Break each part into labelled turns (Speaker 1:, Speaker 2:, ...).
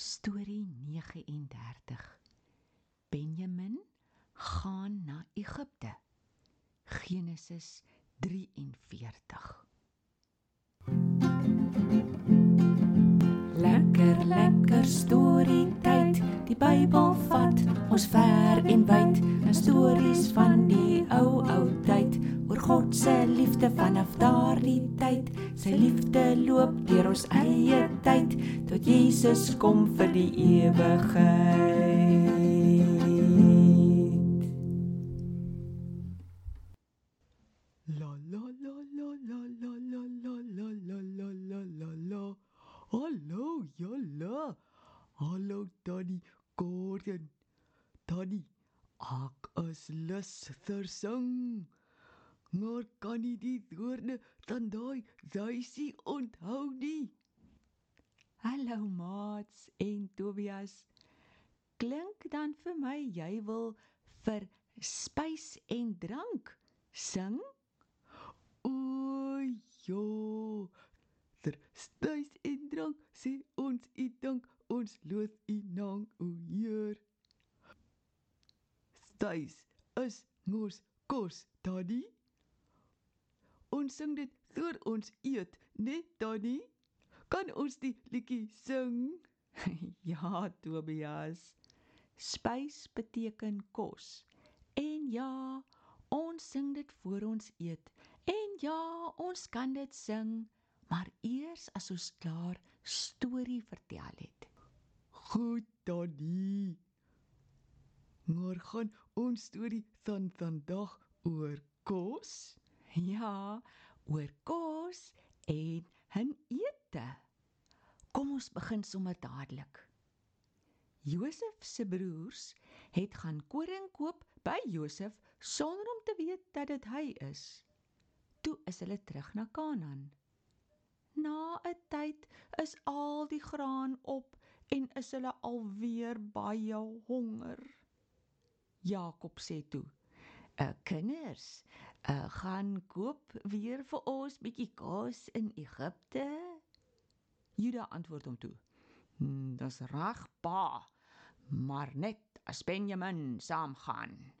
Speaker 1: Storie 39. Benjamin gaan na Egipte. Genesis 43.
Speaker 2: Lekker lekker storie tyd. Die Bybel vat ons ver en wyd. 'n Stories van die ou ou tyd oor God se liefde vanaf daardie tyd. Sy liefde loop deur ons eie tyd tot Jesus kom vir die ewigheid.
Speaker 3: Is lus vir sing. Maar kan nie die woorde van daai duisie onthou nie.
Speaker 1: Hallo maats en Tobias. Klink dan vir my jy wil vir spys en drank sing?
Speaker 3: O ja. Ter stuis en drank sê ons u dank ons loof u naam o Heer. Stuis is mos kos, Tannie. Ons sing dit voor ons eet, net Tannie. Kan ons die liedjie sing?
Speaker 1: ja, Tobias. Spys beteken kos. En ja, ons sing dit voor ons eet. En ja, ons kan dit sing, maar eers as ons klaar storie vertel het.
Speaker 3: Goed, Tannie. Maar gaan ons storie van vandag oor kos?
Speaker 1: Ja, oor kos en 'n ete. Kom ons begin sommer dadelik. Josef se broers het gaan koring koop by Josef sonder om te weet dat dit hy is. Toe is hulle terug na Kanaan. Na 'n tyd is al die graan op en is hulle alweer baie honger. Jakob sê toe: "Uh kinders, uh gaan koop weer vir ons bietjie kos in Egipte." Juda antwoord hom toe: "Hm, dis reg, pa, maar net as Benjamin saamgaan.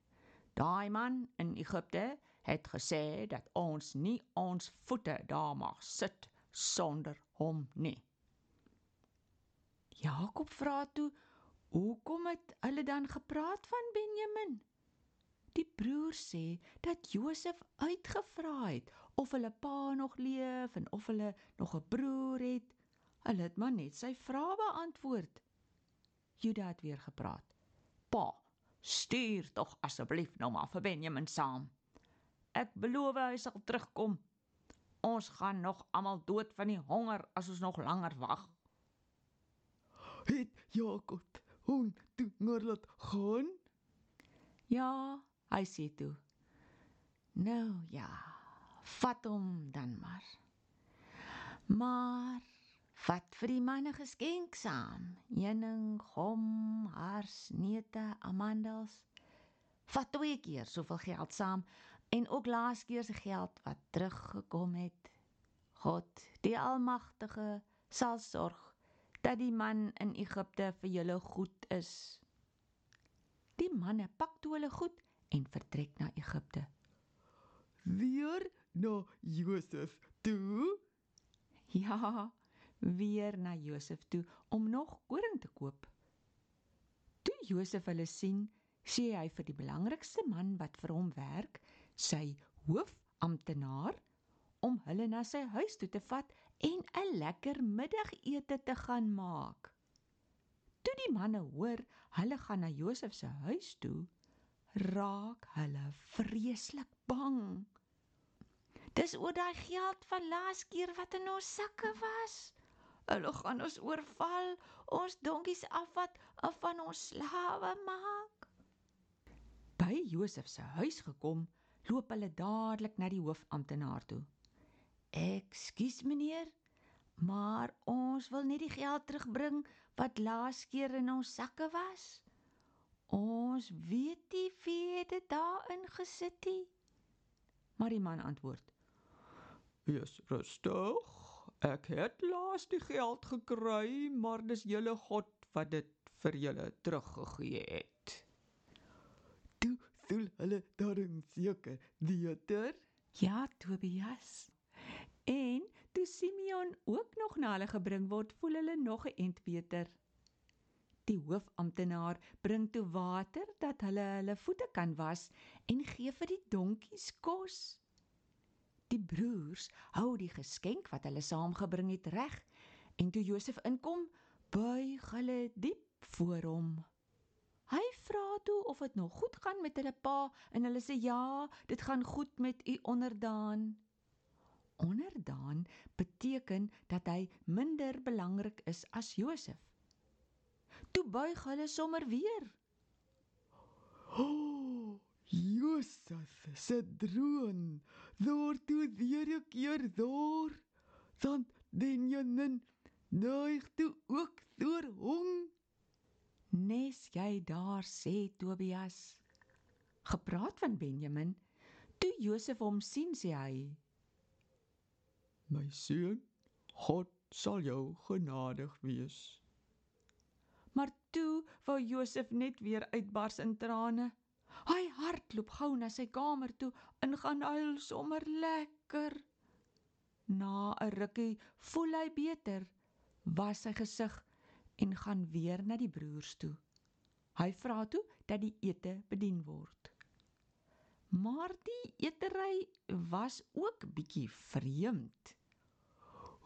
Speaker 1: Daai man in Egipte het gesê dat ons nie ons voete daar mag sit sonder hom nie." Jakob vra toe: "Hoekom het hulle dan gepraat van Benjamin?" Die broer sê dat Josef uitgevra het of hulle pa nog leef en of hulle nog 'n broer het. Hulle het maar net sy vrae beantwoord. Juda het weer gepraat. Pa, stuur tog asseblief nou maar vir Benjamin saam. Ek beloof hy sal terugkom. Ons gaan nog almal dood van die honger as ons nog langer wag.
Speaker 3: Het Jakob hom toe maar laat gaan?
Speaker 1: Ja, hy sê toe. Nou ja, vat hom dan maar. Maar vat vir die manne geskenk saam. Heuning, gom, hars, neute, amandels. Vat twee keer soveel geld saam en ook laas keer se geld wat teruggekom het. God, die Almagtige, sal sorg dat die man in Egipte vir julle goed is. Die manne pak toe hulle goed en vertrek na Egipte.
Speaker 3: Weer na Josef toe?
Speaker 1: Ja, weer na Josef toe om nog koring te koop. Toe Josef hulle sien, sê hy vir die belangrikste man wat vir hom werk, sy hoofamptenaar, om hulle na sy huis toe te vat en 'n lekker middagete te gaan maak. Toe die manne hoor hulle gaan na Josef se huis toe, raak hulle vreeslik bang. Dis oor daai geld van laas keer wat in ons sakke was. Hulle gaan ons oorval, ons donkies afvat en van ons slawe maak. By Josef se huis gekom, loop hulle dadelik na die hoofamptenaar toe. "Ekskuus meneer, maar ons wil net die geld terugbring wat laas keer in ons sakke was. Ons weet nie wie dit daarin gesit het." Maar die man antwoord:
Speaker 3: Wees rustig. Ek het laas die geld gekry, maar dis julle God
Speaker 1: wat dit vir julle teruggegee het.
Speaker 3: Toe sul hulle daarin seker dieter.
Speaker 1: Ja, Tobias. En toe Simeon ook nog na hulle gebring word, voel hulle nog 'n ent beter. Die hoofamptenaar bring toe water dat hulle hulle voete kan was en gee vir die donkies kos. Die broers hou die geskenk wat hulle saamgebring het reg en toe Josef inkom, buig hulle diep voor hom. Hy vra toe of dit nog goed gaan met hulle pa en hulle sê ja, dit gaan goed met u onderdaan. Onderdaan beteken dat hy minder belangrik is as Josef. Toe buig hulle sommer weer.
Speaker 3: O, oh, Josef se droom. Dor toe weer 'n keer dor. Dan Benjamin neig toe ook deur hom.
Speaker 1: Nes jy daar sê Tobias. Gepraat van Benjamin, toe Josef hom sien sê hy:
Speaker 3: My seun, God sal jou genadig wees.
Speaker 1: Maar toe wou Josef net weer uitbars in trane. Hy hardloop gou na sy kamer toe en gaan huil sommer lekker. Na 'n rukkie voel hy beter, was sy gesig en gaan weer na die broers toe. Hy vra toe dat die ete bedien word. Maar die etery was ook bietjie vreemd.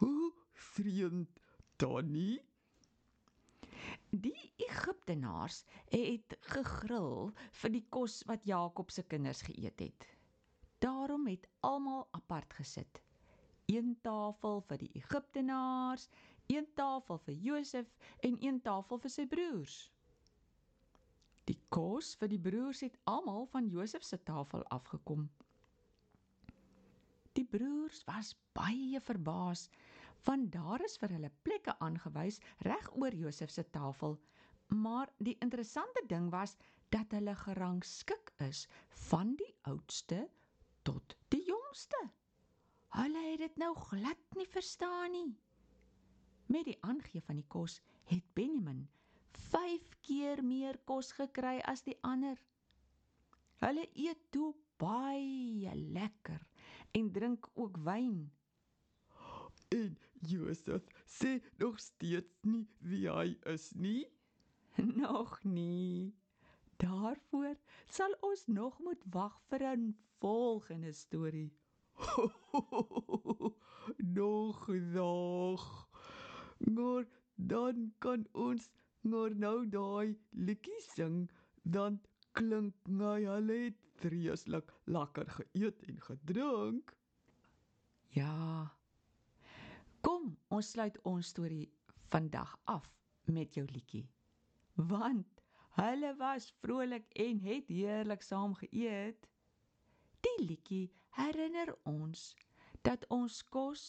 Speaker 3: Hoe vreemd, Tannie?
Speaker 1: Die Egiptenaars het gegril vir die kos wat Jakob se kinders geëet het. Daarom het almal apart gesit. Een tafel vir die Egiptenaars, een tafel vir Josef en een tafel vir sy broers. Die kos vir die broers het almal van Josef se tafel afgekom. Die broers was baie verbaas want daar is vir hulle plekke aangewys reg oor Josef se tafel. Maar die interessante ding was dat hulle gerangskik is van die oudste tot die jongste. Hulle het dit nou glad nie verstaan nie. Met die aangee van die kos het Benjamin 5 keer meer kos gekry as die ander. Hulle eet toe baie lekker en drink ook wyn.
Speaker 3: En Josef sê nog steeds nie wie hy is nie.
Speaker 1: Nog nie. Daarvoor sal ons nog moet wag vir 'n volgende storie.
Speaker 3: nog nog. Maar dan kan ons maar nou daai liedjie sing dan klink my hulle het vreeslik lekker geëet en gedrink.
Speaker 1: Ja, Kom, ons sluit ons storie vandag af met jou liedjie. Want hulle was vrolik en het heerlik saam geëet. Die liedjie herinner ons dat ons kos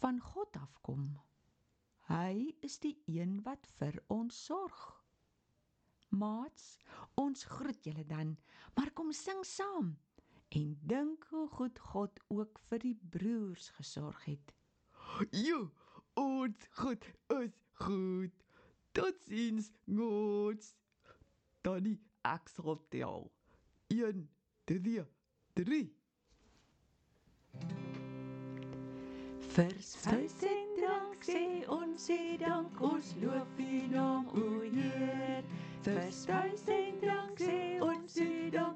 Speaker 1: van God afkom. Hy is die een wat vir ons sorg. Maats, ons groet julle dan, maar kom sing saam en dink hoe goed God ook vir die broers gesorg het.
Speaker 3: Jo, ons goed is goed. Totsiens, gods. Danny Axel tel. 1 2 3
Speaker 2: Vers vys en dank sê ons sê dank ons loof U naam o Heer. Vers vys en dank sê ons sê dank